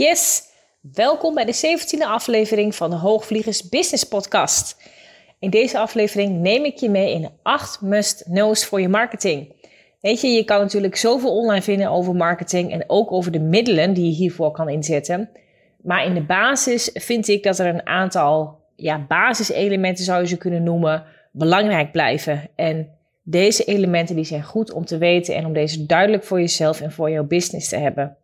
Yes, welkom bij de 17e aflevering van de Hoogvliegers Business Podcast. In deze aflevering neem ik je mee in 8 must-knows voor je marketing. Weet je, je kan natuurlijk zoveel online vinden over marketing en ook over de middelen die je hiervoor kan inzetten. Maar in de basis vind ik dat er een aantal ja, basiselementen, zou je ze kunnen noemen, belangrijk blijven. En deze elementen die zijn goed om te weten en om deze duidelijk voor jezelf en voor jouw business te hebben.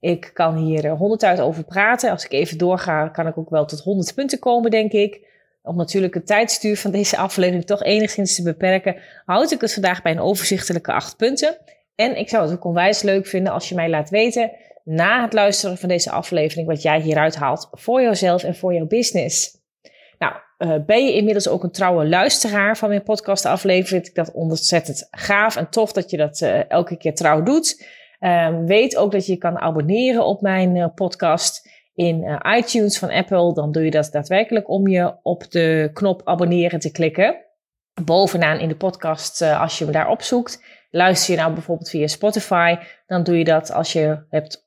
Ik kan hier honderd uit over praten. Als ik even doorga, kan ik ook wel tot 100 punten komen, denk ik. Om natuurlijk het tijdstuur van deze aflevering toch enigszins te beperken, houd ik het vandaag bij een overzichtelijke acht punten. En ik zou het ook onwijs leuk vinden als je mij laat weten na het luisteren van deze aflevering wat jij hieruit haalt voor jouzelf en voor jouw business. Nou, uh, ben je inmiddels ook een trouwe luisteraar van mijn podcastaflevering? Vind ik dat ontzettend gaaf en tof dat je dat uh, elke keer trouw doet. Um, weet ook dat je kan abonneren op mijn uh, podcast in iTunes van Apple. Dan doe je dat daadwerkelijk om je op de knop abonneren te klikken. Bovenaan in de podcast, als je hem daar opzoekt. Luister je nou bijvoorbeeld via Spotify, dan doe je dat als je hebt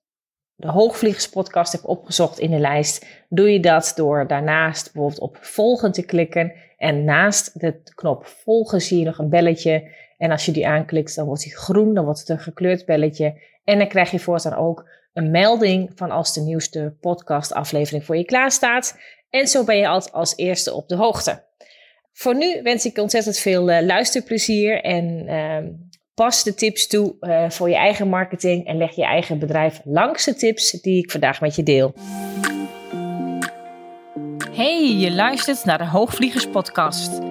de Hoogvliegerspodcast hebt opgezocht in de lijst, doe je dat door daarnaast bijvoorbeeld op volgen te klikken. En naast de knop volgen zie je nog een belletje. En als je die aanklikt, dan wordt die groen, dan wordt het een gekleurd belletje. En dan krijg je voortaan ook een melding van als de nieuwste podcastaflevering voor je klaar staat. En zo ben je altijd als eerste op de hoogte. Voor nu wens ik ontzettend veel uh, luisterplezier en uh, Pas de tips toe uh, voor je eigen marketing en leg je eigen bedrijf langs de tips die ik vandaag met je deel. Hey, je luistert naar de Hoogvliegers Podcast.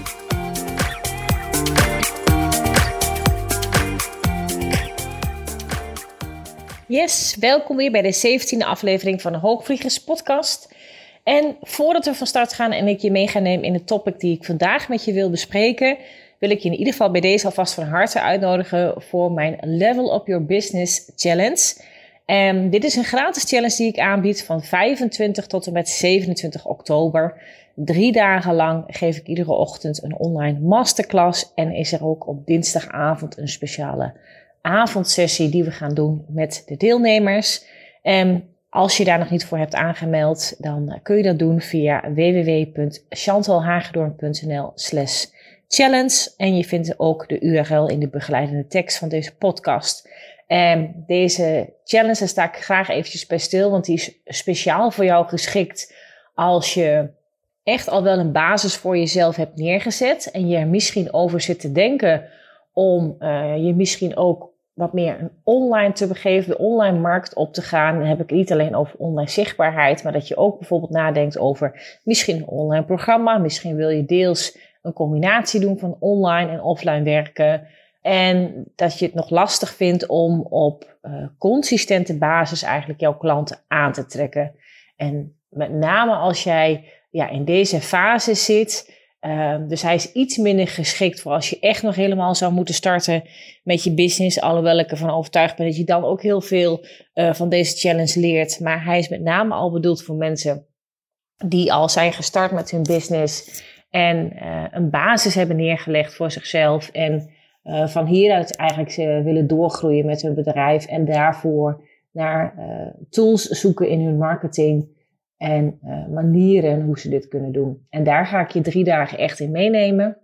Yes, welkom weer bij de 17e aflevering van de Hoogvliegers podcast. En voordat we van start gaan en ik je mee ga nemen in de topic die ik vandaag met je wil bespreken, wil ik je in ieder geval bij deze alvast van harte uitnodigen voor mijn Level Up Your Business Challenge. En dit is een gratis challenge die ik aanbied van 25 tot en met 27 oktober. Drie dagen lang geef ik iedere ochtend een online masterclass en is er ook op dinsdagavond een speciale avondsessie die we gaan doen met de deelnemers. En als je daar nog niet voor hebt aangemeld, dan kun je dat doen via www.chantalhagedorn.nl slash challenge. En je vindt ook de URL in de begeleidende tekst van deze podcast. En deze challenge, daar sta ik graag eventjes bij stil, want die is speciaal voor jou geschikt als je echt al wel een basis voor jezelf hebt neergezet en je er misschien over zit te denken om uh, je misschien ook wat meer online te begeven, de online markt op te gaan. Dan heb ik niet alleen over online zichtbaarheid, maar dat je ook bijvoorbeeld nadenkt over misschien een online programma. Misschien wil je deels een combinatie doen van online en offline werken. En dat je het nog lastig vindt om op uh, consistente basis eigenlijk jouw klanten aan te trekken. En met name als jij ja, in deze fase zit, uh, dus hij is iets minder geschikt voor als je echt nog helemaal zou moeten starten met je business. Alhoewel ik ervan overtuigd ben dat je dan ook heel veel uh, van deze challenge leert. Maar hij is met name al bedoeld voor mensen die al zijn gestart met hun business en uh, een basis hebben neergelegd voor zichzelf. En uh, van hieruit eigenlijk ze willen doorgroeien met hun bedrijf. En daarvoor naar tools zoeken in hun marketing. En manieren hoe ze dit kunnen doen. En daar ga ik je drie dagen echt in meenemen.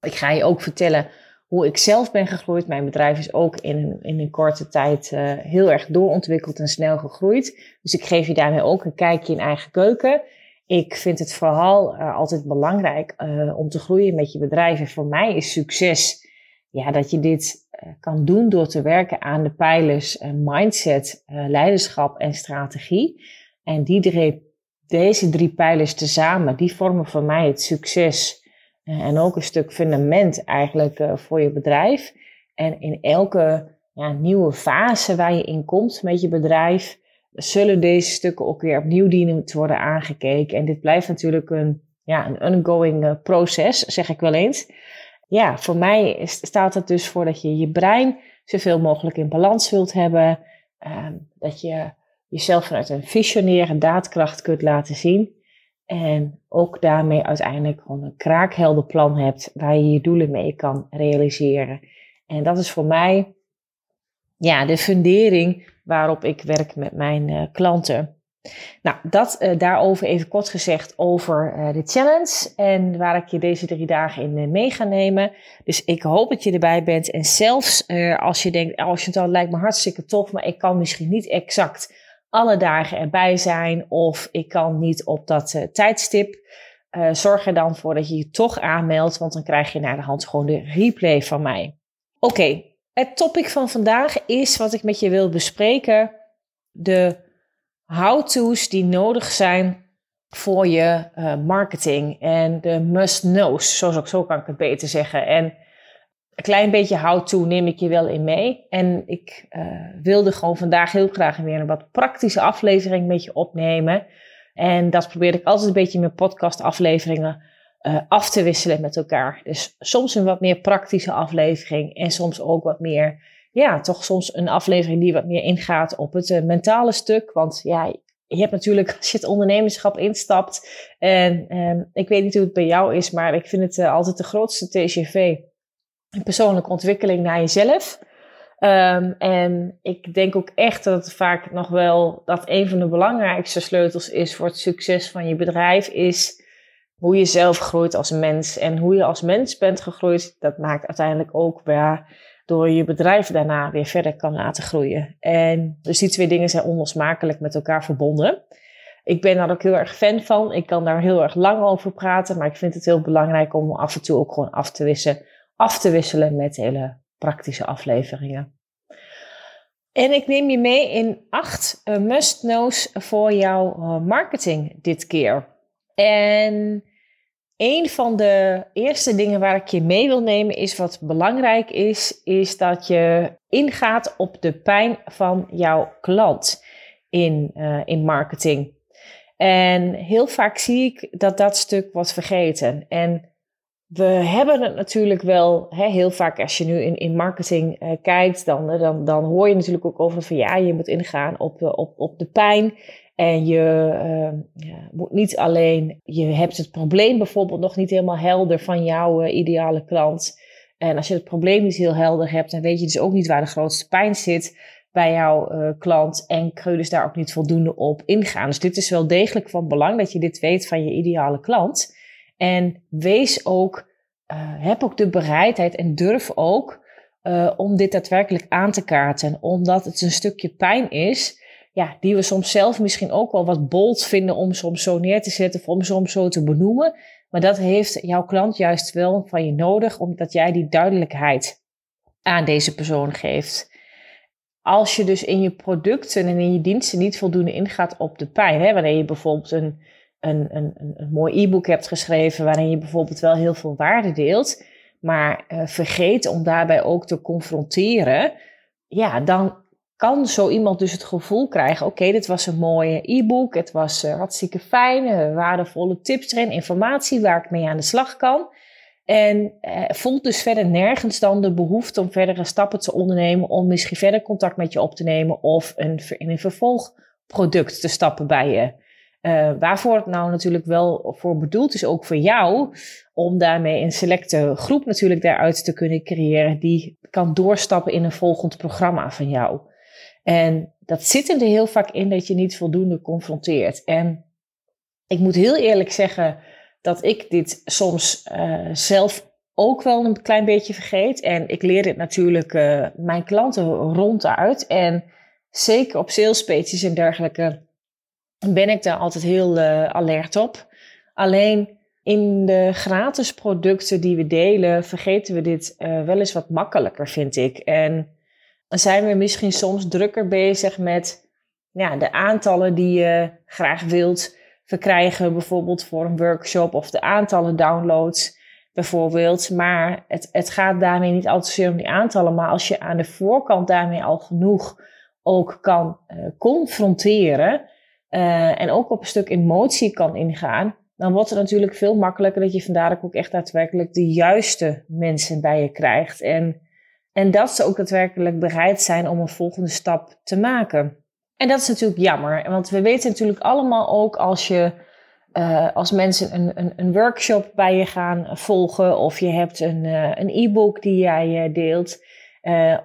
Ik ga je ook vertellen hoe ik zelf ben gegroeid. Mijn bedrijf is ook in een, in een korte tijd heel erg doorontwikkeld en snel gegroeid. Dus ik geef je daarmee ook een kijkje in eigen keuken. Ik vind het vooral uh, altijd belangrijk om te groeien met je bedrijf. En voor mij is succes ja, dat je dit kan doen door te werken aan de pijlers mindset, leiderschap en strategie. En die drie, deze drie pijlers tezamen, die vormen voor mij het succes. en ook een stuk fundament eigenlijk voor je bedrijf. En in elke ja, nieuwe fase waar je in komt met je bedrijf, zullen deze stukken ook weer opnieuw dienen te worden aangekeken. En dit blijft natuurlijk een, ja, een ongoing uh, proces, zeg ik wel eens. Ja, voor mij staat het dus voor dat je je brein zoveel mogelijk in balans wilt hebben. Uh, dat je jezelf vanuit een visionaire daadkracht kunt laten zien. En ook daarmee uiteindelijk gewoon een kraakhelder plan hebt waar je je doelen mee kan realiseren. En dat is voor mij ja, de fundering waarop ik werk met mijn uh, klanten. Nou, dat uh, daarover even kort gezegd over uh, de challenge en waar ik je deze drie dagen in mee ga nemen. Dus ik hoop dat je erbij bent. En zelfs als je denkt, als je het al lijkt me hartstikke tof, maar ik kan misschien niet exact alle dagen erbij zijn of ik kan niet op dat tijdstip. zorg er dan voor dat je je toch aanmeldt, want dan krijg je naar de hand gewoon de replay van mij. Oké, het topic van vandaag is wat ik met je wil bespreken. De how-to's die nodig zijn voor je uh, marketing. En de must-knows, zoals zo kan ik het beter zeggen. En een klein beetje how-to neem ik je wel in mee. En ik uh, wilde gewoon vandaag heel graag weer een wat praktische aflevering met je opnemen. En dat probeer ik altijd een beetje in mijn podcast afleveringen uh, af te wisselen met elkaar. Dus soms een wat meer praktische aflevering en soms ook wat meer, ja, toch soms een aflevering die wat meer ingaat op het uh, mentale stuk. Want ja, je hebt natuurlijk, als je het ondernemerschap instapt, en um, ik weet niet hoe het bij jou is, maar ik vind het altijd de grootste TGV. Persoonlijke ontwikkeling naar jezelf. Um, en ik denk ook echt dat het vaak nog wel dat een van de belangrijkste sleutels is voor het succes van je bedrijf is hoe je zelf groeit als mens. En hoe je als mens bent gegroeid, dat maakt uiteindelijk ook waar door je bedrijf daarna weer verder kan laten groeien. En dus die twee dingen zijn onlosmakelijk met elkaar verbonden. Ik ben daar ook heel erg fan van. Ik kan daar heel erg lang over praten, maar ik vind het heel belangrijk om af en toe ook gewoon af te wisselen, af te wisselen met hele praktische afleveringen. En ik neem je mee in acht uh, must-knows voor jouw uh, marketing dit keer. En een van de eerste dingen waar ik je mee wil nemen is wat belangrijk is, is dat je ingaat op de pijn van jouw klant in, uh, in marketing. En heel vaak zie ik dat dat stuk wordt vergeten. En we hebben het natuurlijk wel hè, heel vaak als je nu in, in marketing uh, kijkt, dan, dan, dan hoor je natuurlijk ook over van ja, je moet ingaan op, op, op de pijn. En je uh, ja, moet niet alleen, je hebt het probleem bijvoorbeeld nog niet helemaal helder van jouw uh, ideale klant. En als je het probleem niet heel helder hebt, dan weet je dus ook niet waar de grootste pijn zit bij jouw klant. En kun je dus daar ook niet voldoende op ingaan. Dus dit is wel degelijk van belang dat je dit weet van je ideale klant. En wees ook, heb ook de bereidheid en durf ook om dit daadwerkelijk aan te kaarten. Omdat het een stukje pijn is ja, die we soms zelf misschien ook wel wat bold vinden om soms zo neer te zetten of om soms zo te benoemen. Maar dat heeft jouw klant juist wel van je nodig, omdat jij die duidelijkheid aan deze persoon geeft. Als je dus in je producten en in je diensten niet voldoende ingaat op de pijn, hè, wanneer je bijvoorbeeld een, een, een, een mooi e-book hebt geschreven, waarin je bijvoorbeeld wel heel veel waarde deelt, maar uh, vergeet om daarbij ook te confronteren, ja, dan kan zo iemand dus het gevoel krijgen: oké, dit was een mooie e-book, het was uh, hartstikke fijn, uh, waardevolle tips erin, informatie waar ik mee aan de slag kan. En voelt dus verder nergens dan de behoefte om verdere stappen te ondernemen, om misschien verder contact met je op te nemen of een, in een vervolgproduct te stappen bij je. Waarvoor het nou natuurlijk wel voor bedoeld is, ook voor jou, om daarmee een selecte groep natuurlijk daaruit te kunnen creëren die kan doorstappen in een volgend programma van jou. En dat zit er heel vaak in dat je niet voldoende confronteert. En ik moet heel eerlijk zeggen dat ik dit soms uh, zelf ook wel een klein beetje vergeet. En ik leer dit natuurlijk uh, mijn klanten ronduit. En zeker op sales pages en dergelijke ben ik daar altijd heel uh, alert op. Alleen in de gratis producten die we delen, vergeten we dit wel eens wat makkelijker, vind ik. En dan zijn we misschien soms drukker bezig met ja, de aantallen die je graag wilt verkrijgen, bijvoorbeeld voor een workshop of de aantallen downloads bijvoorbeeld. Maar het, het gaat daarmee niet altijd zozeer om die aantallen, maar als je aan de voorkant daarmee al genoeg ook kan uh, confronteren uh, en ook op een stuk emotie kan ingaan, dan wordt het natuurlijk veel makkelijker dat je vandaar ook echt daadwerkelijk de juiste mensen bij je krijgt. En, en dat ze ook daadwerkelijk bereid zijn om een volgende stap te maken. En dat is natuurlijk jammer, want we weten natuurlijk allemaal ook als je uh, als mensen een, een, een, workshop bij je gaan volgen of je hebt een, uh, e-book die jij deelt,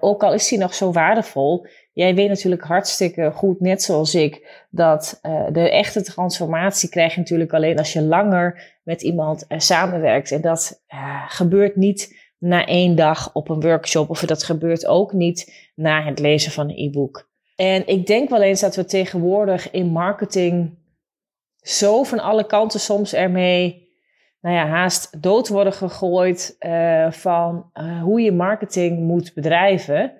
ook al is die nog zo waardevol, jij weet natuurlijk hartstikke goed, net zoals ik, dat de echte transformatie krijg je natuurlijk alleen als je langer met iemand samenwerkt. En dat gebeurt niet na één dag op een workshop of dat gebeurt ook niet na het lezen van een e-book. En ik denk wel eens dat we tegenwoordig in marketing zo van alle kanten soms ermee, nou ja, haast dood worden gegooid van hoe je marketing moet bedrijven.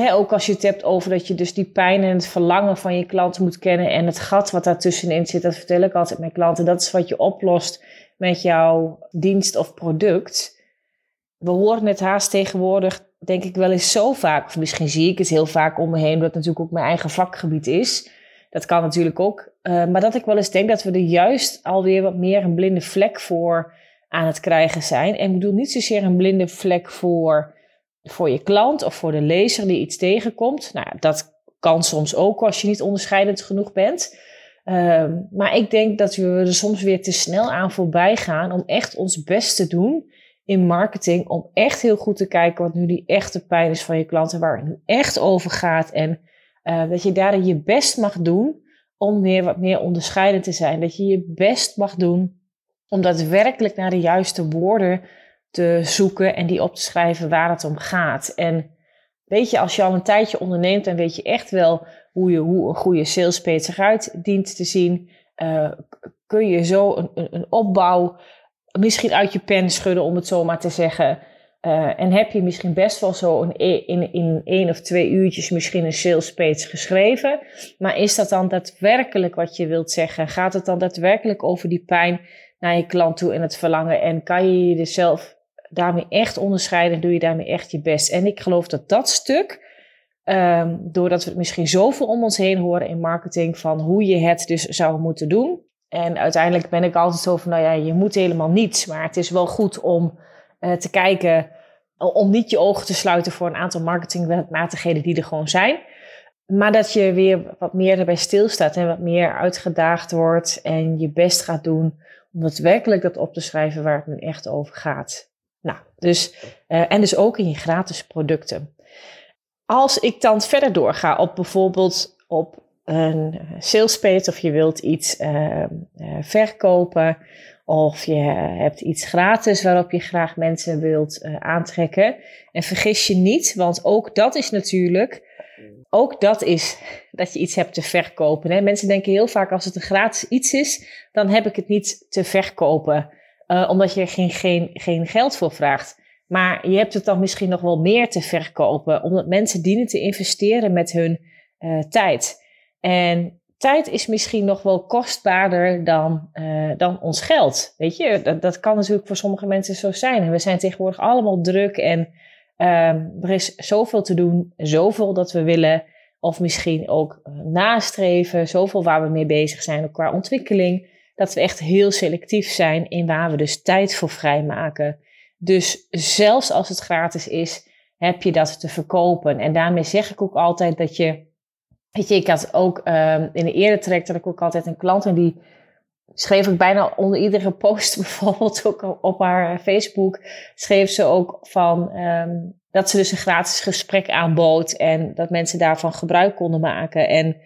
Ook als je het hebt over dat je dus die pijn en het verlangen van je klanten moet kennen en het gat wat daartussenin zit, dat vertel ik altijd mijn klanten. Dat is wat je oplost met jouw dienst of product. We horen het haast tegenwoordig, denk ik wel eens zo vaak, of misschien zie ik het heel vaak om me heen, omdat het natuurlijk ook mijn eigen vakgebied is. Dat kan natuurlijk ook. Uh, maar dat ik wel eens denk dat we er juist alweer wat meer een blinde vlek voor aan het krijgen zijn. En ik bedoel niet zozeer een blinde vlek voor, voor je klant of voor de lezer die iets tegenkomt. Nou, dat kan soms ook als je niet onderscheidend genoeg bent. Uh, maar ik denk dat we er soms weer te snel aan voorbij gaan om echt ons best te doen in marketing. Om echt heel goed te kijken wat nu die echte pijn is van je klanten, waar het nu echt over gaat. En uh, dat je daarin je best mag doen om weer wat meer onderscheidend te zijn. Dat je je best mag doen om daadwerkelijk naar de juiste woorden te zoeken en die op te schrijven waar het om gaat. En weet je, als je al een tijdje onderneemt, dan weet je echt wel hoe, je, hoe een goede salespage eruit dient te zien. Uh, kun je zo een, een, een opbouw misschien uit je pen schudden, om het zo maar te zeggen. Uh, en heb je misschien best wel zo in, in, in één of twee uurtjes misschien een sales page geschreven. Maar is dat dan daadwerkelijk wat je wilt zeggen? Gaat het dan daadwerkelijk over die pijn naar je klant toe en het verlangen? En kan je jezelf daarmee echt onderscheiden? Doe je daarmee echt je best? En ik geloof dat dat stuk, um, doordat we het misschien zoveel om ons heen horen in marketing van hoe je het dus zou moeten doen. En uiteindelijk ben ik altijd zo van, nou ja, je moet helemaal niets. Maar het is wel goed om uh, te kijken om niet je ogen te sluiten voor een aantal marketingmatigheden die er gewoon zijn. Maar dat je weer wat meer erbij stilstaat en wat meer uitgedaagd wordt en je best gaat doen om daadwerkelijk dat op te schrijven waar het nu echt over gaat. Nou, dus, uh, en dus ook in je gratis producten. Als ik dan verder doorga op bijvoorbeeld op een sales page of je wilt iets uh, uh, verkopen of je hebt iets gratis waarop je graag mensen wilt uh, aantrekken. En vergis je niet, want ook dat is natuurlijk, ook dat is dat je iets hebt te verkopen. Hè? Mensen denken heel vaak als het een gratis iets is, dan heb ik het niet te verkopen. Uh, omdat je er geen, geen, geen geld voor vraagt. Maar je hebt het dan misschien nog wel meer te verkopen, omdat mensen dienen te investeren met hun uh, tijd. En tijd is misschien nog wel kostbaarder dan, uh, dan ons geld. Weet je, dat, dat kan natuurlijk voor sommige mensen zo zijn. We zijn tegenwoordig allemaal druk en um, er is zoveel te doen, zoveel dat we willen. Of misschien ook nastreven, zoveel waar we mee bezig zijn, qua ontwikkeling. Dat we echt heel selectief zijn in waar we dus tijd voor vrijmaken. Dus zelfs als het gratis is, heb je dat te verkopen. En daarmee zeg ik ook altijd dat je Weet je, ik had ook um, in de eerder traject had ik ook altijd een klant en die schreef ik bijna onder iedere post, bijvoorbeeld ook op haar Facebook, schreef ze ook van um, dat ze dus een gratis gesprek aanbood en dat mensen daarvan gebruik konden maken. En,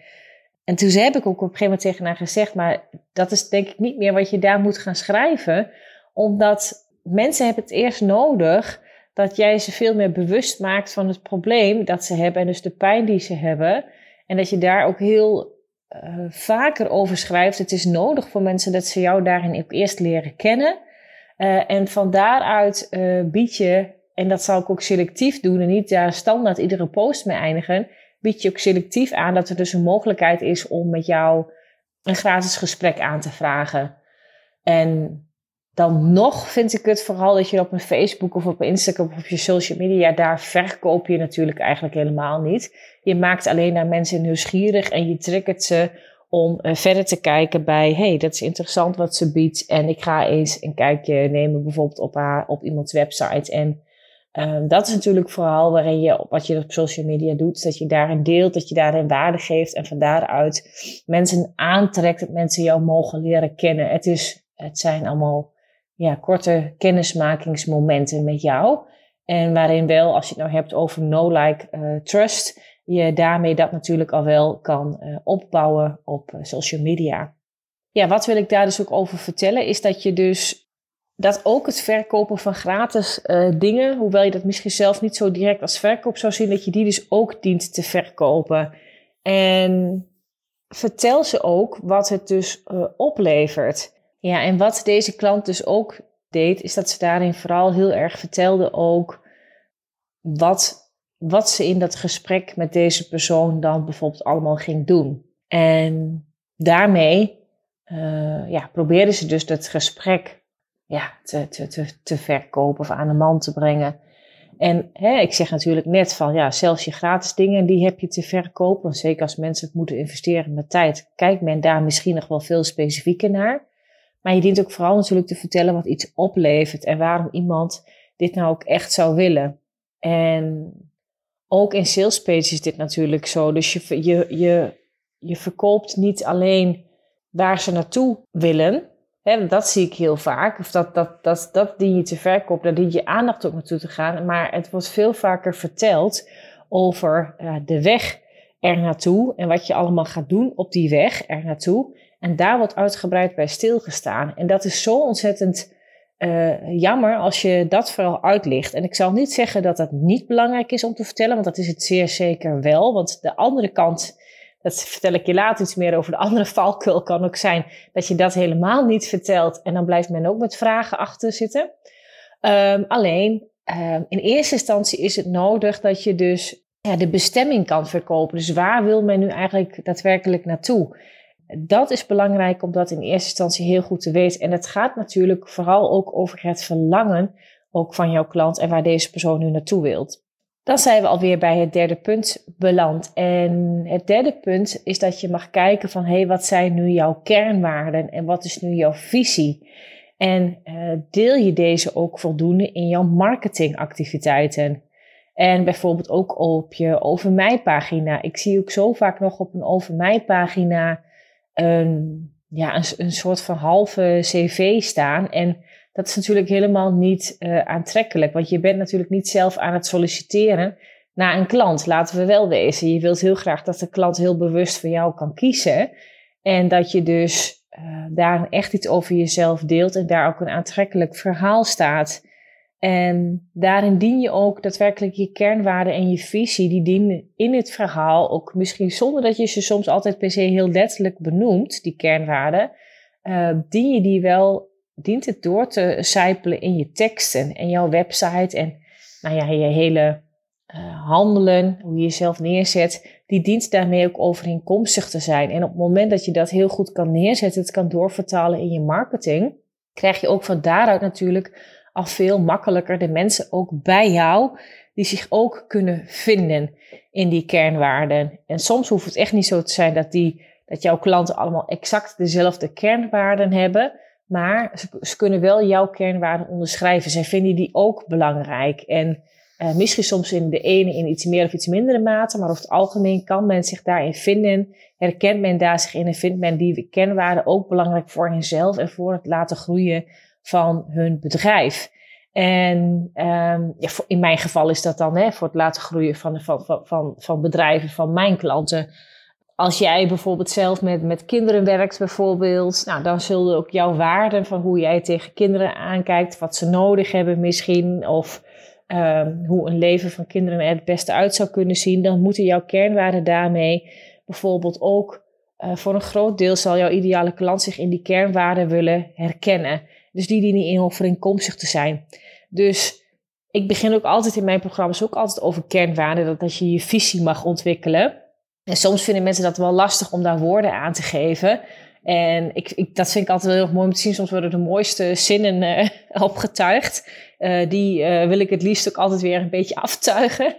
en toen heb ik ook op een gegeven moment tegen haar gezegd, maar dat is denk ik niet meer wat je daar moet gaan schrijven, omdat mensen hebben het eerst nodig dat jij ze veel meer bewust maakt van het probleem dat ze hebben en dus de pijn die ze hebben. En dat je daar ook heel uh, vaker over schrijft. Het is nodig voor mensen dat ze jou daarin ook eerst leren kennen. Uh, en van daaruit uh, bied je, en dat zal ik ook selectief doen en niet daar standaard iedere post mee eindigen, bied je ook selectief aan dat er dus een mogelijkheid is om met jou een gratis gesprek aan te vragen. En dan nog vind ik het vooral dat je op een Facebook of op Instagram of op je social media, daar verkoop je natuurlijk eigenlijk helemaal niet. Je maakt alleen naar mensen nieuwsgierig en je triggert ze om uh, verder te kijken bij, hey, dat is interessant wat ze biedt en ik ga eens een kijkje nemen bijvoorbeeld op, haar, op iemands website. En um, dat is natuurlijk vooral waarin je, wat je op social media doet, dat je daarin deelt, dat je daarin waarde geeft en van daaruit mensen aantrekt, dat mensen jou mogen leren kennen. Het, is, het zijn allemaal ja, korte kennismakingsmomenten met jou. En waarin wel, als je het nou hebt over no like uh, trust, je daarmee dat natuurlijk al wel kan uh, opbouwen op uh, social media. Ja, wat wil ik daar dus ook over vertellen, is dat je dus dat ook het verkopen van gratis dingen, hoewel je dat misschien zelf niet zo direct als verkoop zou zien, dat je die dus ook dient te verkopen. En vertel ze ook wat het dus oplevert. Ja, en wat deze klant dus ook deed, is dat ze daarin vooral heel erg vertelde ook wat, wat ze in dat gesprek met deze persoon dan bijvoorbeeld allemaal ging doen. En daarmee uh, ja, probeerde ze dus dat gesprek ja, te, te, te, te verkopen of aan de man te brengen. En hè, ik zeg natuurlijk net van, ja, zelfs je gratis dingen, die heb je te verkopen. Zeker als mensen moeten investeren met tijd, kijkt men daar misschien nog wel veel specifieker naar. Maar je dient ook vooral natuurlijk te vertellen wat iets oplevert en waarom iemand dit nou ook echt zou willen. En ook in sales is dit natuurlijk zo. Dus je, je, je, je verkoopt niet alleen waar ze naartoe willen. Dat zie ik heel vaak. Of dat, dat, dat, dat dien je te verkopen, daar dient je aandacht ook naartoe te gaan. Maar het wordt veel vaker verteld over uh, de weg er naartoe en wat je allemaal gaat doen op die weg er naartoe. En daar wordt uitgebreid bij stilgestaan. En dat is zo ontzettend uh, jammer als je dat vooral uitlicht. En ik zal niet zeggen dat dat niet belangrijk is om te vertellen, want dat is het zeer zeker wel. Want de andere kant, dat vertel ik je later iets meer over, de andere valkuil kan ook zijn dat je dat helemaal niet vertelt. En dan blijft men ook met vragen achter zitten. Um, alleen, um, in eerste instantie is het nodig dat je dus ja, de bestemming kan verkopen. Dus waar wil men nu eigenlijk daadwerkelijk naartoe? Dat is belangrijk om dat in eerste instantie heel goed te weten. En het gaat natuurlijk vooral ook over het verlangen ook van jouw klant en waar deze persoon nu naartoe wilt. Dan zijn we alweer bij het derde punt beland. En het derde punt is dat je mag kijken van hé, hey, wat zijn nu jouw kernwaarden en wat is nu jouw visie? En uh, deel je deze ook voldoende in jouw marketingactiviteiten? En bijvoorbeeld ook op je over mij pagina. Ik zie ook zo vaak nog op een over mij pagina een, ja, een, een soort van halve cv staan. En dat is natuurlijk helemaal niet uh, aantrekkelijk, want je bent natuurlijk niet zelf aan het solliciteren naar een klant. Laten we wel wezen. Je wilt heel graag dat de klant heel bewust voor jou kan kiezen. En dat je dus uh, daar echt iets over jezelf deelt en daar ook een aantrekkelijk verhaal staat. En daarin dien je ook daadwerkelijk je kernwaarden en je visie, die dienen in het verhaal ook misschien zonder dat je ze soms altijd per se heel letterlijk benoemt, die kernwaarden, uh, dien je die wel, dient het door te sijpelen in je teksten en jouw website en nou ja, je hele uh, handelen, hoe je jezelf neerzet, die dient daarmee ook overeenkomstig te zijn. En op het moment dat je dat heel goed kan neerzetten, het kan doorvertalen in je marketing, krijg je ook van daaruit natuurlijk al veel makkelijker de mensen ook bij jou, die zich ook kunnen vinden in die kernwaarden. En soms hoeft het echt niet zo te zijn dat, die, dat jouw klanten allemaal exact dezelfde kernwaarden hebben. Maar ze, kunnen wel jouw kernwaarden onderschrijven. Zij vinden die ook belangrijk. En uh, misschien soms in de ene in iets meer of iets mindere mate, maar over het algemeen kan men zich daarin vinden. Herkent men daar zich in en vindt men die kernwaarden ook belangrijk voor henzelf en voor het laten groeien van hun bedrijf. En um, ja, in mijn geval is dat dan hè, voor het laten groeien van, van, van, van bedrijven, van mijn klanten. Als jij bijvoorbeeld zelf met, met kinderen werkt, bijvoorbeeld, nou, dan zullen ook jouw waarden van hoe jij tegen kinderen aankijkt, wat ze nodig hebben misschien, of um, hoe een leven van kinderen er het beste uit zou kunnen zien, dan moeten jouw kernwaarden daarmee bijvoorbeeld ook, uh, voor een groot deel zal jouw ideale klant zich in die kernwaarden willen herkennen. Dus die dienen in overeenkomstig te zijn. Dus ik begin ook altijd in mijn programma's ook altijd over kernwaarden, dat, dat je je visie mag ontwikkelen. En soms vinden mensen dat wel lastig om daar woorden aan te geven. En ik, ik, dat vind ik altijd wel heel mooi om te zien. Soms worden de mooiste zinnen uh, opgetuigd. Uh, die uh, wil ik het liefst ook altijd weer een beetje aftuigen.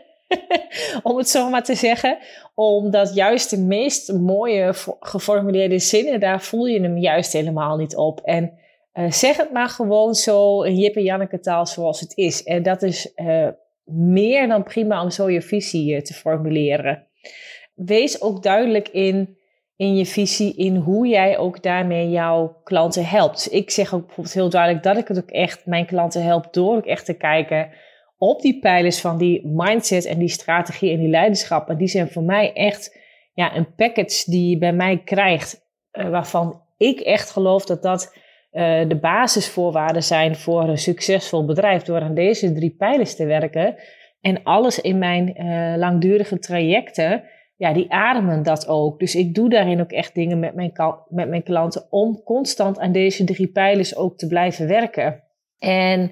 om het zo maar te zeggen. Omdat juist de meest mooie geformuleerde zinnen, daar voel je hem juist helemaal niet op. En zeg het maar gewoon zo in Jip en Janneke taal zoals het is. En dat is meer dan prima om zo je visie te formuleren. Wees ook duidelijk in in je visie, in hoe jij ook daarmee jouw klanten helpt. Ik zeg ook bijvoorbeeld heel duidelijk dat ik het ook echt mijn klanten help door ook echt te kijken op die pijlers van die mindset en die strategie en die leiderschap. En die zijn voor mij echt ja, een package die je bij mij krijgt, uh, waarvan ik echt geloof dat dat uh, de basisvoorwaarden zijn voor een succesvol bedrijf. Door aan deze drie pijlers te werken en alles in mijn uh, langdurige trajecten ja, die ademen dat ook. Dus ik doe daarin ook echt dingen met mijn, met mijn klanten om constant aan deze drie pijlers ook te blijven werken. En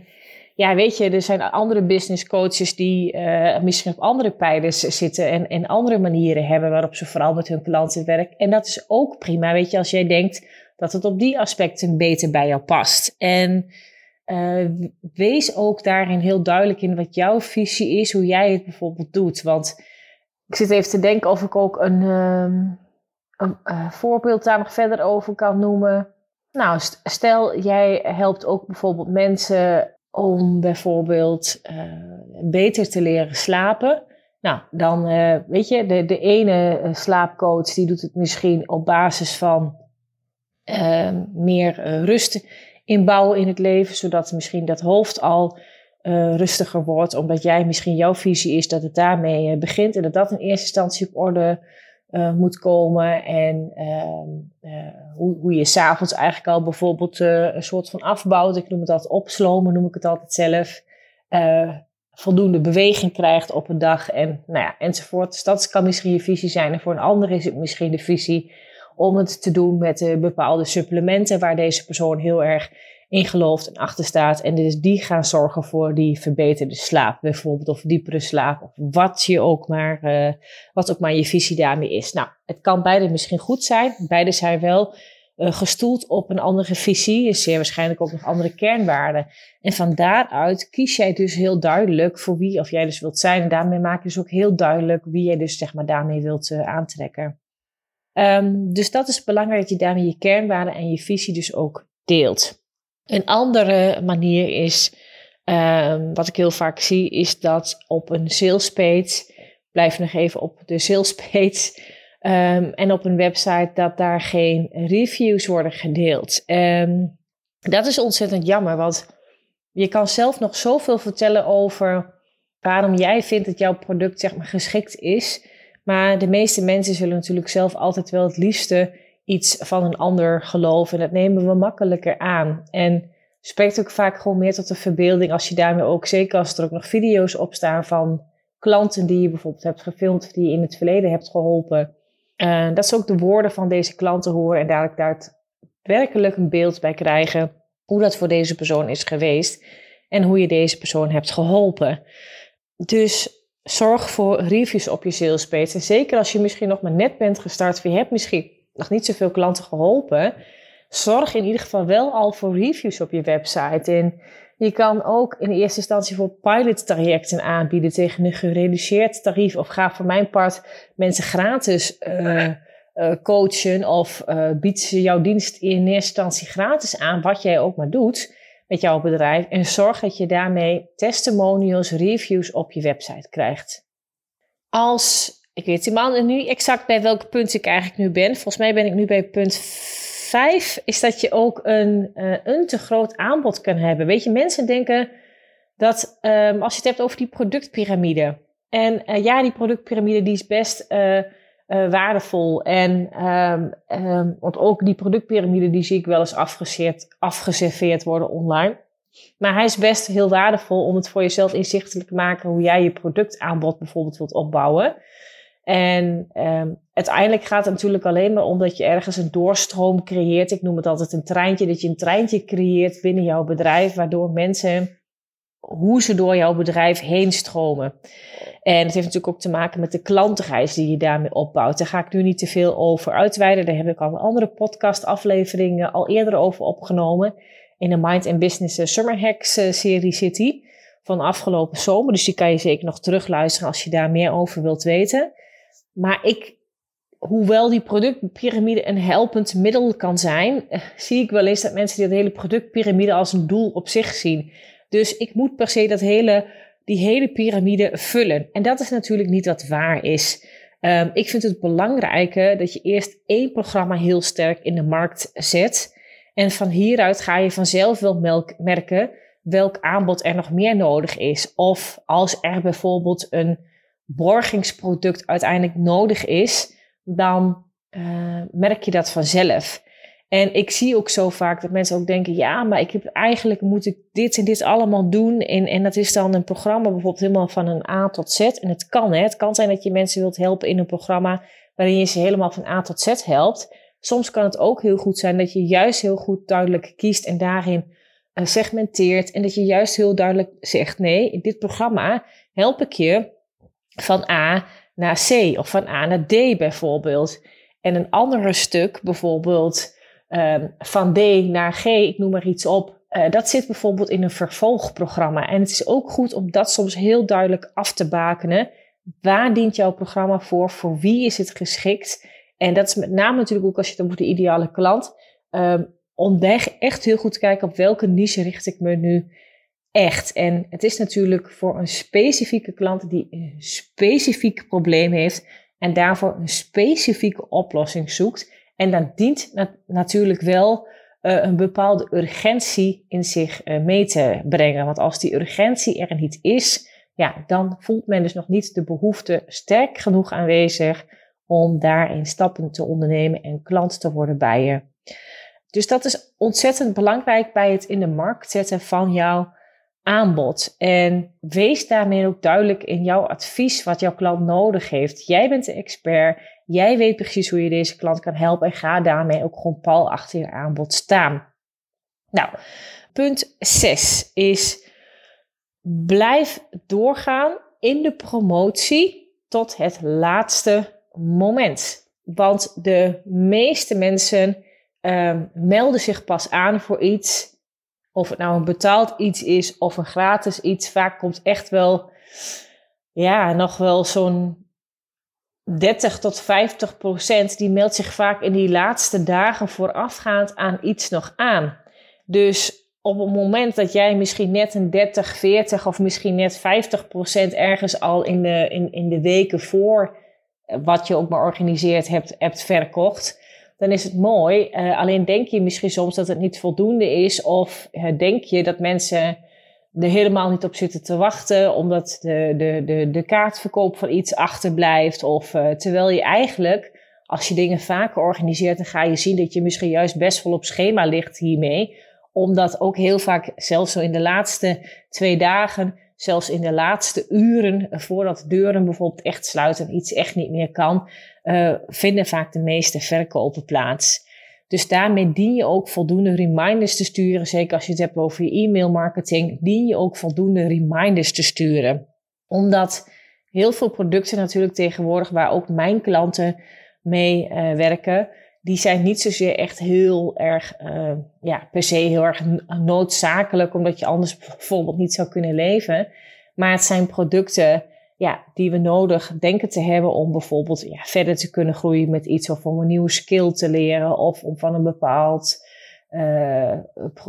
ja, weet je, er zijn andere business coaches die uh, misschien op andere pijlers zitten en, en andere manieren hebben waarop ze vooral met hun klanten werken. En dat is ook prima, weet je, als jij denkt dat het op die aspecten beter bij jou past. En uh, wees ook daarin heel duidelijk in wat jouw visie is, hoe jij het bijvoorbeeld doet. Want ik zit even te denken of ik ook een, um, een uh, voorbeeld daar nog verder over kan noemen. Nou, stel jij helpt ook bijvoorbeeld mensen om bijvoorbeeld uh, beter te leren slapen. Nou, dan uh, weet je, de, de ene slaapcoach die doet het misschien op basis van ehm, meer rust inbouwen in het leven, zodat misschien dat hoofd al uh, rustiger wordt, omdat jij misschien jouw visie is dat het daarmee uh, begint en dat dat in eerste instantie op orde uh, moet komen. En ehm, hoe, hoe je s'avonds eigenlijk al bijvoorbeeld een soort van afbouwt. Ik noem het altijd opslomen, noem ik het altijd zelf. voldoende beweging krijgt op een dag en nou ja, enzovoort. Dus dat kan misschien je visie zijn. En voor een ander is het misschien de visie om het te doen met bepaalde supplementen waar deze persoon heel erg in gelooft en achter staat. En dus die gaan zorgen voor die verbeterde slaap, bijvoorbeeld, of diepere slaap, of wat je ook maar, uh, wat ook maar je visie daarmee is. Nou, het kan beide misschien goed zijn. Beide zijn wel uh, gestoeld op een andere visie, is zeer waarschijnlijk ook nog andere kernwaarden. En van daaruit kies jij dus heel duidelijk voor wie of jij dus wilt zijn. En daarmee maak je dus ook heel duidelijk wie jij dus zeg maar daarmee wilt uh, aantrekken. Um, dus dat is belangrijk dat je daarmee je kernwaarden en je visie dus ook deelt. Een andere manier is, um, wat ik heel vaak zie, is dat op een salespage, blijf nog even op de salespage, um, en op een website dat daar geen reviews worden gedeeld. Um, dat is ontzettend jammer, want je kan zelf nog zoveel vertellen over waarom jij vindt dat jouw product zeg maar, geschikt is. Maar de meeste mensen zullen natuurlijk zelf altijd wel het liefste iets van een ander geloven. En dat nemen we makkelijker aan. En spreekt ook vaak gewoon meer tot de verbeelding als je daarmee ook, zeker als er ook nog video's op staan van klanten die je bijvoorbeeld hebt gefilmd, die je in het verleden hebt geholpen. Uh, dat ze ook de woorden van deze klanten horen en dadelijk daar werkelijk een beeld bij krijgen hoe dat voor deze persoon is geweest en hoe je deze persoon hebt geholpen. Dus zorg voor reviews op je salespage. En zeker als je misschien nog maar net bent gestart, of je hebt misschien nog niet zoveel klanten geholpen, zorg in ieder geval wel al voor reviews op je website. En je kan ook in eerste instantie voor pilot trajecten aanbieden tegen een gereduceerd tarief. Of ga voor mijn part mensen gratis uh, uh, coachen of uh, bied ze jouw dienst in eerste instantie gratis aan, wat jij ook maar doet met jouw bedrijf. En zorg dat je daarmee testimonials, reviews op je website krijgt. Als ik weet helemaal nu exact bij welk punt ik eigenlijk nu ben. Volgens mij ben ik nu bij punt 5. Is dat je ook een, uh, een te groot aanbod kan hebben. Weet je, mensen denken dat um, als je het hebt over die productpyramide. En uh, ja, die productpyramide die is best uh, waardevol. En um, um, want ook die productpyramide die zie ik wel eens afgeserveerd worden online. Maar hij is best heel waardevol om het voor jezelf inzichtelijk te maken hoe jij je productaanbod bijvoorbeeld wilt opbouwen. En um, uiteindelijk gaat het natuurlijk alleen maar om dat je ergens een doorstroom creëert. Ik noem het altijd een treintje, dat je een treintje creëert binnen jouw bedrijf, waardoor mensen hoe ze door jouw bedrijf heen stromen. En het heeft natuurlijk ook te maken met de klantreis die je daarmee opbouwt. Daar ga ik nu niet te veel over uitweiden. Daar heb ik al een andere podcast-aflevering al eerder over opgenomen. In de Mind and Business eh, Summer Hacks eh, serie City van afgelopen zomer. Dus die kan je zeker nog terugluisteren als je daar meer over wilt weten. Maar ik, hoewel die productpyramide een helpend middel kan zijn, zie ik wel eens dat mensen die dat hele productpyramide als een doel op zich zien. Dus ik moet per se dat hele, die hele piramide vullen. En dat is natuurlijk niet wat waar is. Um, ik vind het belangrijker dat je eerst één programma heel sterk in de markt zet. En van hieruit ga je vanzelf wel merken welk aanbod er nog meer nodig is. Of als er bijvoorbeeld een borgingsproduct uiteindelijk nodig is, dan uh, merk je dat vanzelf. En ik zie ook zo vaak dat mensen ook denken: ja, maar ik heb eigenlijk moet ik dit en dit allemaal doen. En, en dat is dan een programma bijvoorbeeld helemaal van een A tot Z. En het kan, hè. Het kan zijn dat je mensen wilt helpen in een programma waarin je ze helemaal van A tot Z helpt. Soms kan het ook heel goed zijn dat je juist heel goed duidelijk kiest en daarin uh, segmenteert. En dat je juist heel duidelijk zegt: nee, in dit programma help ik je van A naar C of van A naar D bijvoorbeeld. En een andere stuk, bijvoorbeeld um, van D naar G, ik noem maar iets op, uh, dat zit bijvoorbeeld in een vervolgprogramma. En het is ook goed om dat soms heel duidelijk af te bakenen. Waar dient jouw programma voor? Voor wie is het geschikt? En dat is met name natuurlijk ook als je het over de ideale klant. Um, echt heel goed te kijken op welke niche richt ik me nu echt. En het is natuurlijk voor een specifieke klant die een specifiek probleem heeft en daarvoor een specifieke oplossing zoekt. En dan dient natuurlijk wel uh, een bepaalde urgentie in zich uh, mee te brengen. Want als die urgentie er niet is, ja, dan voelt men dus nog niet de behoefte sterk genoeg aanwezig om daarin stappen te ondernemen en klant te worden bij je. Dus dat is ontzettend belangrijk bij het in de markt zetten van jouw aanbod. En wees daarmee ook duidelijk in jouw advies wat jouw klant nodig heeft. Jij bent de expert. Jij weet precies hoe je deze klant kan helpen. En ga daarmee ook gewoon pal achter je aanbod staan. Nou, punt 6 is blijf doorgaan in de promotie tot het laatste moment. Want de meeste mensen um, melden zich pas aan voor iets of het nou een betaald iets is of een gratis iets, vaak komt echt wel, ja, nog wel zo'n 30 tot 50 procent, die meldt zich vaak in die laatste dagen voorafgaand aan iets nog aan. Dus op het moment dat jij misschien net een 30, 40 of misschien net 50 procent ergens al in de, in, in de weken voor wat je ook maar organiseerd hebt, hebt verkocht, dan is het mooi. Uh, alleen denk je misschien soms dat het niet voldoende is, of uh, denk je dat mensen er helemaal niet op zitten te wachten, omdat de, de, de, de kaartverkoop van iets achterblijft. Of uh, terwijl je eigenlijk, als je dingen vaker organiseert, dan ga je zien dat je misschien juist best wel op schema ligt hiermee. Omdat ook heel vaak, zelfs zo in de laatste twee dagen, zelfs in de laatste uren voordat deuren bijvoorbeeld echt sluiten en iets echt niet meer kan, uh, vinden vaak de meeste verkopen plaats. Dus daarmee dien je ook voldoende reminders te sturen. Zeker als je het hebt over je e-mail marketing, dien je ook voldoende reminders te sturen. Omdat heel veel producten natuurlijk tegenwoordig, waar ook mijn klanten mee uh, werken, die zijn niet zozeer echt heel erg, uh, ja, per se heel erg noodzakelijk, omdat je anders bijvoorbeeld niet zou kunnen leven. Maar het zijn producten ja, die we nodig denken te hebben om bijvoorbeeld ja, verder te kunnen groeien met iets of om een nieuwe skill te leren of om van een bepaald uh,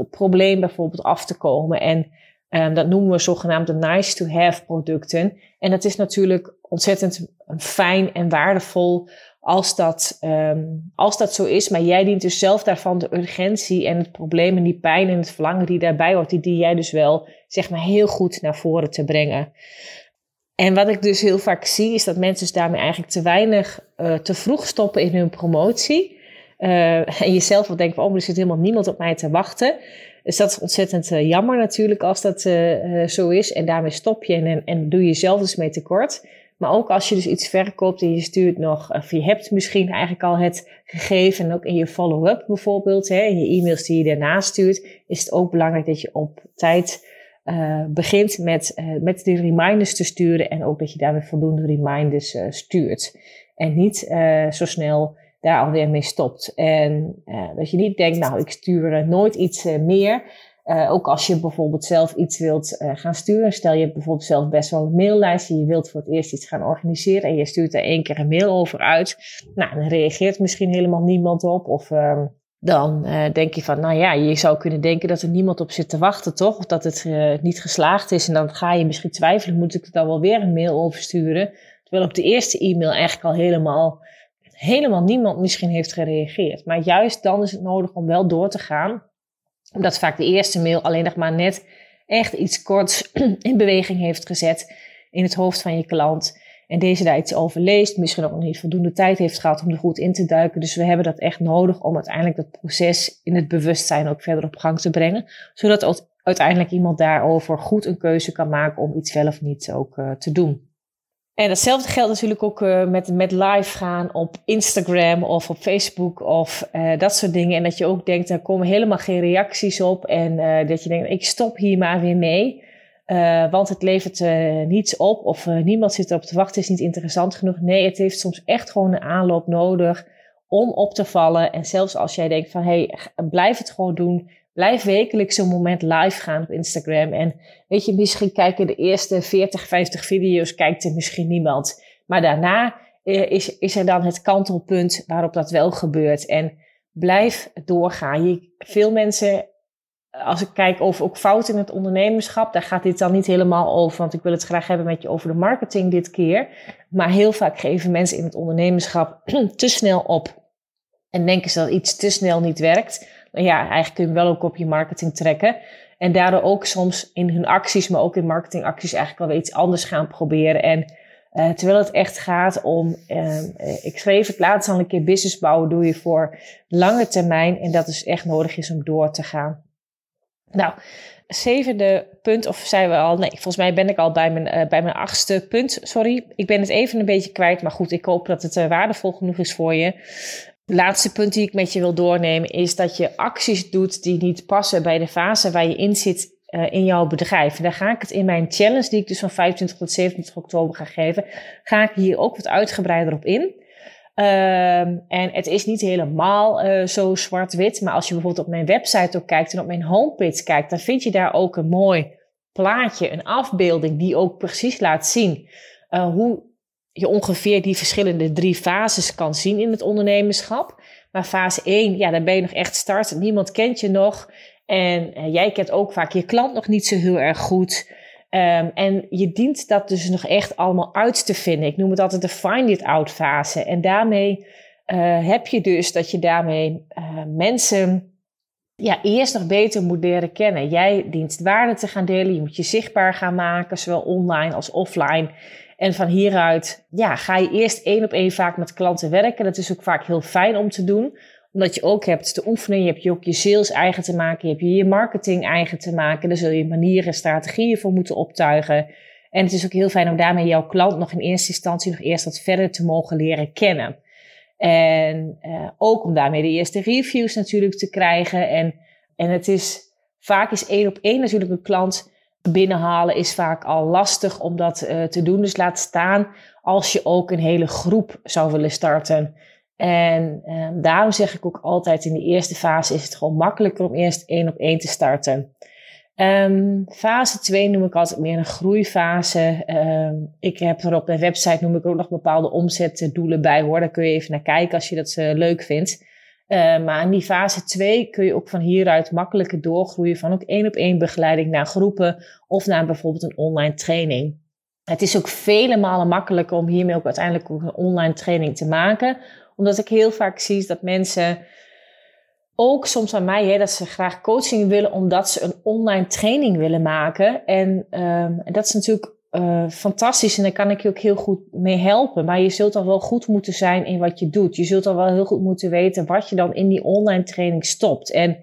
probleem bijvoorbeeld af te komen. En um, dat noemen we zogenaamde nice to have producten. En dat is natuurlijk ontzettend fijn en waardevol als dat, um, als dat zo is. Maar jij dient dus zelf daarvan de urgentie en het probleem en die pijn en het verlangen die daarbij hoort, die, die jij dus wel zeg maar heel goed naar voren te brengen. En wat ik dus heel vaak zie, is dat mensen dus daarmee eigenlijk te weinig, uh, te vroeg stoppen in hun promotie. Uh, en jezelf wel denken van, oh, er zit helemaal niemand op mij te wachten. Dus dat is ontzettend uh, jammer natuurlijk als dat zo is. En daarmee stop je en, en doe je jezelf dus mee tekort. Maar ook als je dus iets verkoopt en je stuurt nog, of je hebt misschien eigenlijk al het gegeven, en ook in je follow-up bijvoorbeeld, hè, in je e-mails die je daarna stuurt, is het ook belangrijk dat je op tijd uh, begint met, uh, met die reminders te sturen en ook dat je daar weer voldoende reminders uh, stuurt. En niet zo snel daar alweer mee stopt. En dat je niet denkt, nou, ik stuur nooit iets meer. Ook als je bijvoorbeeld zelf iets wilt gaan sturen. Stel je hebt bijvoorbeeld zelf best wel een maillijst. Je wilt voor het eerst iets gaan organiseren. En je stuurt er één keer een mail over uit. Nou, dan reageert misschien helemaal niemand op. Of ehm, dan uh, denk je van, nou ja, je zou kunnen denken dat er niemand op zit te wachten, toch? Of dat het niet geslaagd is. En dan ga je misschien twijfelen, moet ik er dan wel weer een mail over sturen? Terwijl op de eerste e-mail eigenlijk al helemaal, helemaal niemand misschien heeft gereageerd. Maar juist dan is het nodig om wel door te gaan. Omdat vaak de eerste mail alleen nog maar net echt iets korts in beweging heeft gezet in het hoofd van je klant en deze daar iets over leest, misschien ook nog niet voldoende tijd heeft gehad om er goed in te duiken. Dus we hebben dat echt nodig om uiteindelijk dat proces in het bewustzijn ook verder op gang te brengen, zodat uiteindelijk iemand daarover goed een keuze kan maken om iets wel of niet ook uh, te doen. En datzelfde geldt natuurlijk ook uh, met, met live gaan op Instagram of op Facebook of uh, dat soort dingen. En dat je ook denkt, daar komen helemaal geen reacties op. En dat je denkt, ik stop hier maar weer mee. Want het levert niets op of niemand zit erop te wachten, is niet interessant genoeg. Nee, het heeft soms echt gewoon een aanloop nodig om op te vallen. En zelfs als jij denkt van, hé, hey, blijf het gewoon doen. Blijf wekelijks zo'n moment live gaan op Instagram. En weet je, misschien kijken de eerste 40, 50 video's, kijkt er misschien niemand. Maar daarna is, is er dan het kantelpunt waarop dat wel gebeurt. En blijf doorgaan. Je, veel mensen als ik kijk over ook fouten in het ondernemerschap, daar gaat dit dan niet helemaal over, want ik wil het graag hebben met je over de marketing dit keer. Maar heel vaak geven mensen in het ondernemerschap te snel op en denken ze dat iets te snel niet werkt. Ja, eigenlijk kun je wel ook op je marketing trekken. En daardoor ook soms in hun acties, maar ook in marketingacties eigenlijk wel weer iets anders gaan proberen. En uh, terwijl het echt gaat om, uh, ik schreef het laatst al een keer, business bouwen doe je voor lange termijn. En dat is echt nodig is om door te gaan. Nou, zevende punt, of zijn we al? Nee, volgens mij ben ik al bij mijn, uh, bij mijn achtste punt. Sorry, ik ben het even een beetje kwijt. Maar goed, ik hoop dat het waardevol genoeg is voor je. Laatste punt die ik met je wil doornemen is dat je acties doet die niet passen bij de fase waar je in zit uh, in jouw bedrijf. En daar ga ik het in mijn challenge, die ik dus van 25 tot 27 oktober ga geven, ga ik hier ook wat uitgebreider op in. Um, en het is niet helemaal uh, zo zwart-wit, maar als je bijvoorbeeld op mijn website ook kijkt en op mijn homepage kijkt, dan vind je daar ook een mooi plaatje, een afbeelding die ook precies laat zien uh, hoe je ongeveer die verschillende drie fases kan zien in het ondernemerschap. Maar fase 1, ja, dan ben je nog echt start. Niemand kent je nog. En uh, jij kent ook vaak je klant nog niet zo heel erg goed. Um, en je dient dat dus nog echt allemaal uit te vinden. Ik noem het altijd de find it out fase. En daarmee uh, heb je dus dat je daarmee uh, mensen ja, eerst nog beter moet leren kennen. Jij dient waarde te gaan delen. Je moet je zichtbaar gaan maken, zowel online als offline. En van hieruit ja, ga je eerst één op één vaak met klanten werken. Dat is ook vaak heel fijn om te doen omdat je ook hebt te oefenen, je hebt je ook je sales eigen te maken, je hebt je je marketing eigen te maken. Daar zul je manieren, strategieën voor moeten optuigen. En het is ook heel fijn om daarmee jouw klant nog in eerste instantie nog eerst wat verder te mogen leren kennen. En uh, ook om daarmee de eerste reviews natuurlijk te krijgen. En, en het is vaak is één op één natuurlijk een klant binnenhalen is vaak al lastig om dat uh, te doen. Dus laat staan als je ook een hele groep zou willen starten. En um, daarom zeg ik ook altijd in de eerste fase is het gewoon makkelijker om eerst één op één te starten. Um, fase 2 noem ik altijd meer een groeifase. Um, ik heb er op mijn website noem ik ook nog bepaalde omzetdoelen bij hoor. Daar kun je even naar kijken als je dat uh, leuk vindt. Uh, maar in die fase 2 kun je ook van hieruit makkelijker doorgroeien van ook één op één begeleiding naar groepen of naar bijvoorbeeld een online training. Het is ook vele malen makkelijker om hiermee ook uiteindelijk een online training te maken omdat ik heel vaak zie dat mensen ook soms aan mij, hè, dat ze graag coaching willen omdat ze een online training willen maken. En, en dat is natuurlijk uh, fantastisch en daar kan ik je ook heel goed mee helpen. Maar je zult dan wel goed moeten zijn in wat je doet. Je zult dan wel heel goed moeten weten wat je dan in die online training stopt. En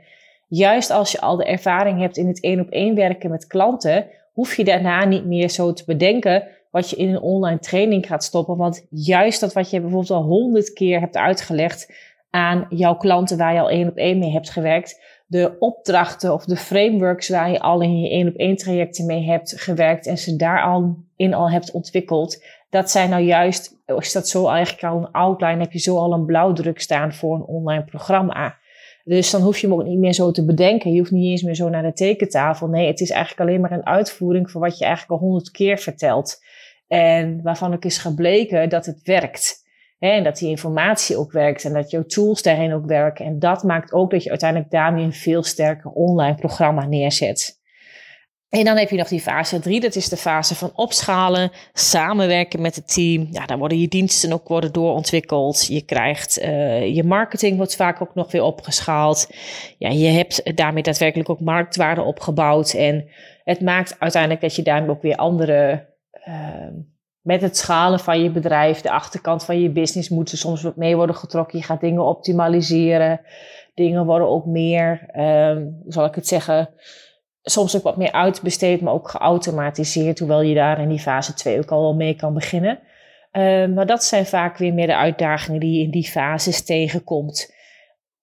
juist als je al de ervaring hebt in het één op één werken met klanten, hoef je daarna niet meer zo te bedenken wat je in een online training gaat stoppen. Want juist dat wat je bijvoorbeeld al honderd keer hebt uitgelegd aan jouw klanten waar je al één op één mee hebt gewerkt, de opdrachten of de frameworks waar je al in je één op één trajecten mee hebt gewerkt en ze daar al in al hebt ontwikkeld, dat zijn nou juist, is dat zo eigenlijk al een outline, heb je zo al een blauwdruk staan voor een online programma. Dus dan hoef je hem ook niet meer zo te bedenken. Je hoeft niet eens meer zo naar de tekentafel. Nee, het is eigenlijk alleen maar een uitvoering van wat je eigenlijk al honderd keer vertelt. En waarvan ook is gebleken dat het werkt. En dat die informatie ook werkt en dat jouw tools daarin ook werken. En dat maakt ook dat je uiteindelijk daarmee een veel sterker online programma neerzet. En dan heb je nog die fase 3, dat is de fase van opschalen, samenwerken met het team. Ja, daar worden je diensten ook worden doorontwikkeld. Je krijgt, uh, je marketing wordt vaak ook nog weer opgeschaald. Ja, je hebt daarmee daadwerkelijk ook marktwaarde opgebouwd. En het maakt uiteindelijk dat je daarmee ook weer andere, uh, met het schalen van je bedrijf, de achterkant van je business moet er soms wat mee worden getrokken. Je gaat dingen optimaliseren. Dingen worden ook meer, hoe zal ik het zeggen soms ook wat meer uitbesteed, maar ook geautomatiseerd, hoewel je daar in die fase 2 ook al wel mee kan beginnen. Uh, maar dat zijn vaak weer meer de uitdagingen die je in die fases tegenkomt.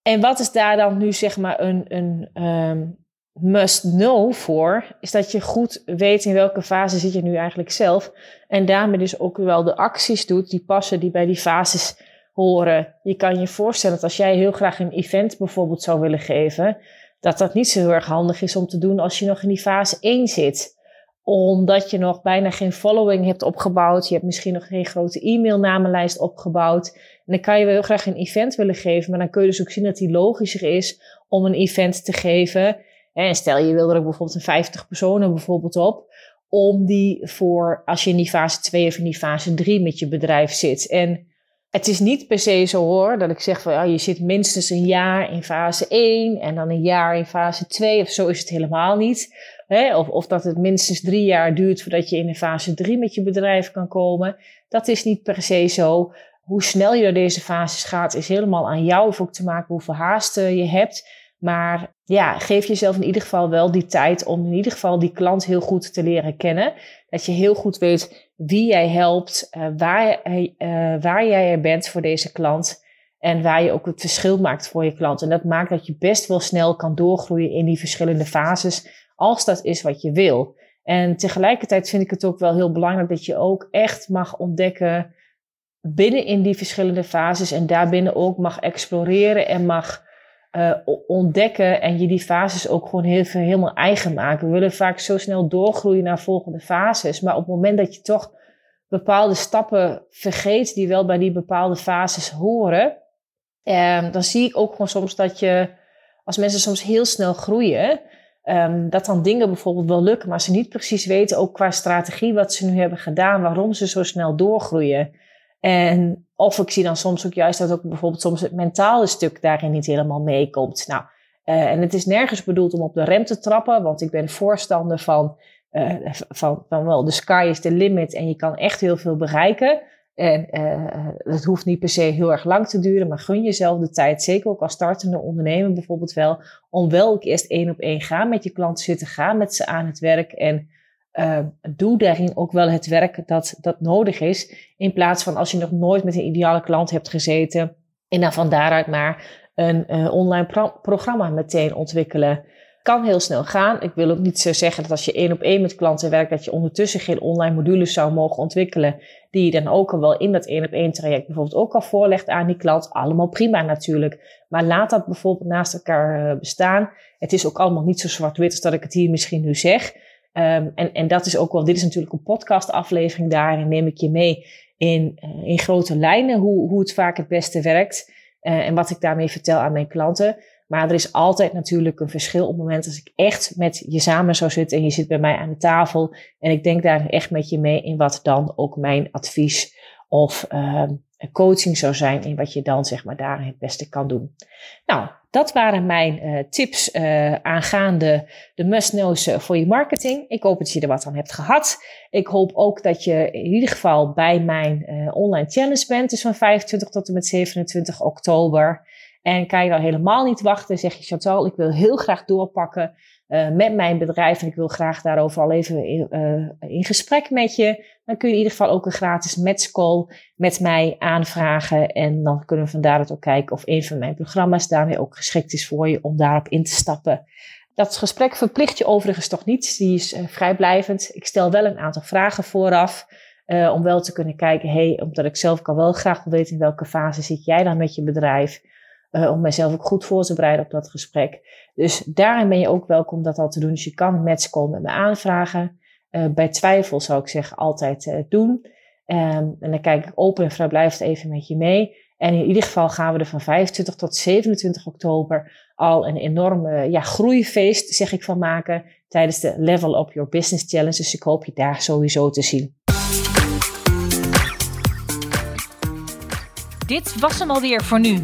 En wat is daar dan nu zeg maar een, een um, must know voor? Is dat je goed weet in welke fase zit je nu eigenlijk zelf. En daarmee dus ook wel de acties doet die passen, die bij die fases horen. Je kan je voorstellen dat als jij heel graag een event bijvoorbeeld zou willen geven dat dat niet zo heel erg handig is om te doen als je nog in die fase 1 zit. Omdat je nog bijna geen following hebt opgebouwd. Je hebt misschien nog geen grote e-mailnamenlijst opgebouwd. En dan kan je wel heel graag een event willen geven. Maar dan kun je dus ook zien dat die logischer is om een event te geven. En stel je wil er bijvoorbeeld een 50 personen bijvoorbeeld op. Om die voor, als je in die fase 2 of in die fase 3 met je bedrijf zit. En het is niet per se zo hoor, dat ik zeg van ja, je zit minstens een jaar in fase 1 en dan een jaar in fase 2 of zo is het helemaal niet. Hè? Of, of dat het minstens drie jaar duurt voordat je in een fase 3 met je bedrijf kan komen. Dat is niet per se zo. Hoe snel je door deze fases gaat is helemaal aan jou of ook te maken hoeveel haast je hebt. Maar ja, geef jezelf in ieder geval wel die tijd om in ieder geval die klant heel goed te leren kennen. Dat je heel goed weet wie jij helpt, uh, waar, uh, waar jij er bent voor deze klant. En waar je ook het verschil maakt voor je klant. En dat maakt dat je best wel snel kan doorgroeien in die verschillende fases, als dat is wat je wil. En tegelijkertijd vind ik het ook wel heel belangrijk dat je ook echt mag ontdekken binnen in die verschillende fases en daarbinnen ook mag exploreren en mag uh, ontdekken en je die fases ook gewoon heel helemaal eigen maken. We willen vaak zo snel doorgroeien naar volgende fases, maar op het moment dat je toch bepaalde stappen vergeet die wel bij die bepaalde fases horen, um, dan zie ik ook gewoon soms dat je, als mensen soms heel snel groeien, um, dat dan dingen bijvoorbeeld wel lukken, maar ze niet precies weten, ook qua strategie, wat ze nu hebben gedaan, waarom ze zo snel doorgroeien. En of ik zie dan soms ook juist dat ook bijvoorbeeld soms het mentale stuk daarin niet helemaal meekomt. Nou, uh, en het is nergens bedoeld om op de rem te trappen, want ik ben voorstander van, uh, van, wel, de sky is the limit en je kan echt heel veel bereiken. En uh, het hoeft niet per se heel erg lang te duren, maar gun jezelf de tijd, zeker ook als startende ondernemer bijvoorbeeld wel, om wel ook eerst één op één gaan met je klanten zitten, gaan met ze aan het werk en uh, doe daarin ook wel het werk dat, dat nodig is. In plaats van als je nog nooit met een ideale klant hebt gezeten. En dan van daaruit maar een uh, online pro programma meteen ontwikkelen. Kan heel snel gaan. Ik wil ook niet zo zeggen dat als je één op één met klanten werkt, dat je ondertussen geen online modules zou mogen ontwikkelen. Die je dan ook al wel in dat één op één traject bijvoorbeeld ook al voorlegt aan die klant. Allemaal prima natuurlijk. Maar laat dat bijvoorbeeld naast elkaar uh, bestaan. Het is ook allemaal niet zo zwart-wit als dat ik het hier misschien nu zeg. Um, en, en dat is ook wel, dit is natuurlijk een podcastaflevering, daarin neem ik je mee in, uh, in grote lijnen hoe, hoe het vaak het beste werkt uh, en wat ik daarmee vertel aan mijn klanten. Maar er is altijd natuurlijk een verschil op het moment als ik echt met je samen zou zitten en je zit bij mij aan de tafel en ik denk daar echt met je mee in wat dan ook mijn advies of uh, coaching zou zijn in wat je dan zeg maar daar het beste kan doen. Nou, dat waren mijn uh, tips uh, aangaande de must-knows eh, voor je marketing. Ik hoop dat je er wat aan hebt gehad. Ik hoop ook dat je in ieder geval bij mijn uh, online challenge bent. Dus van 25 tot en met 27 oktober. En kan je dan helemaal niet wachten, zeg je Chantal, ik wil heel graag doorpakken. Uh, met mijn bedrijf en ik wil graag daarover al even in, uh, in, gesprek met je, dan kun je in ieder geval ook een gratis matchcall met mij aanvragen. En dan kunnen we van daaruit ook kijken of een van mijn programma's daarmee ook geschikt is voor je om daarop in te stappen. Dat gesprek verplicht je overigens toch niet, die is uh, vrijblijvend. Ik stel wel een aantal vragen vooraf. om wel te kunnen kijken, hey, omdat ik zelf kan wel graag wil weten in welke fase zit jij dan met je bedrijf. Uh, om mijzelf ook goed voor te bereiden op dat gesprek. Dus daarin ben je ook welkom dat al te doen. Dus je kan een matchcall met me aanvragen. Uh, bij twijfel zou ik zeggen altijd uh, doen. Um, en dan kijk ik open en vrijblijvend even met je mee. En in ieder geval gaan we er van 25 tot 27 oktober al een enorme ja, groeifeest, zeg ik van maken, tijdens de Level Up Your Business Challenge. Dus ik hoop je daar sowieso te zien. Dit was hem alweer voor nu.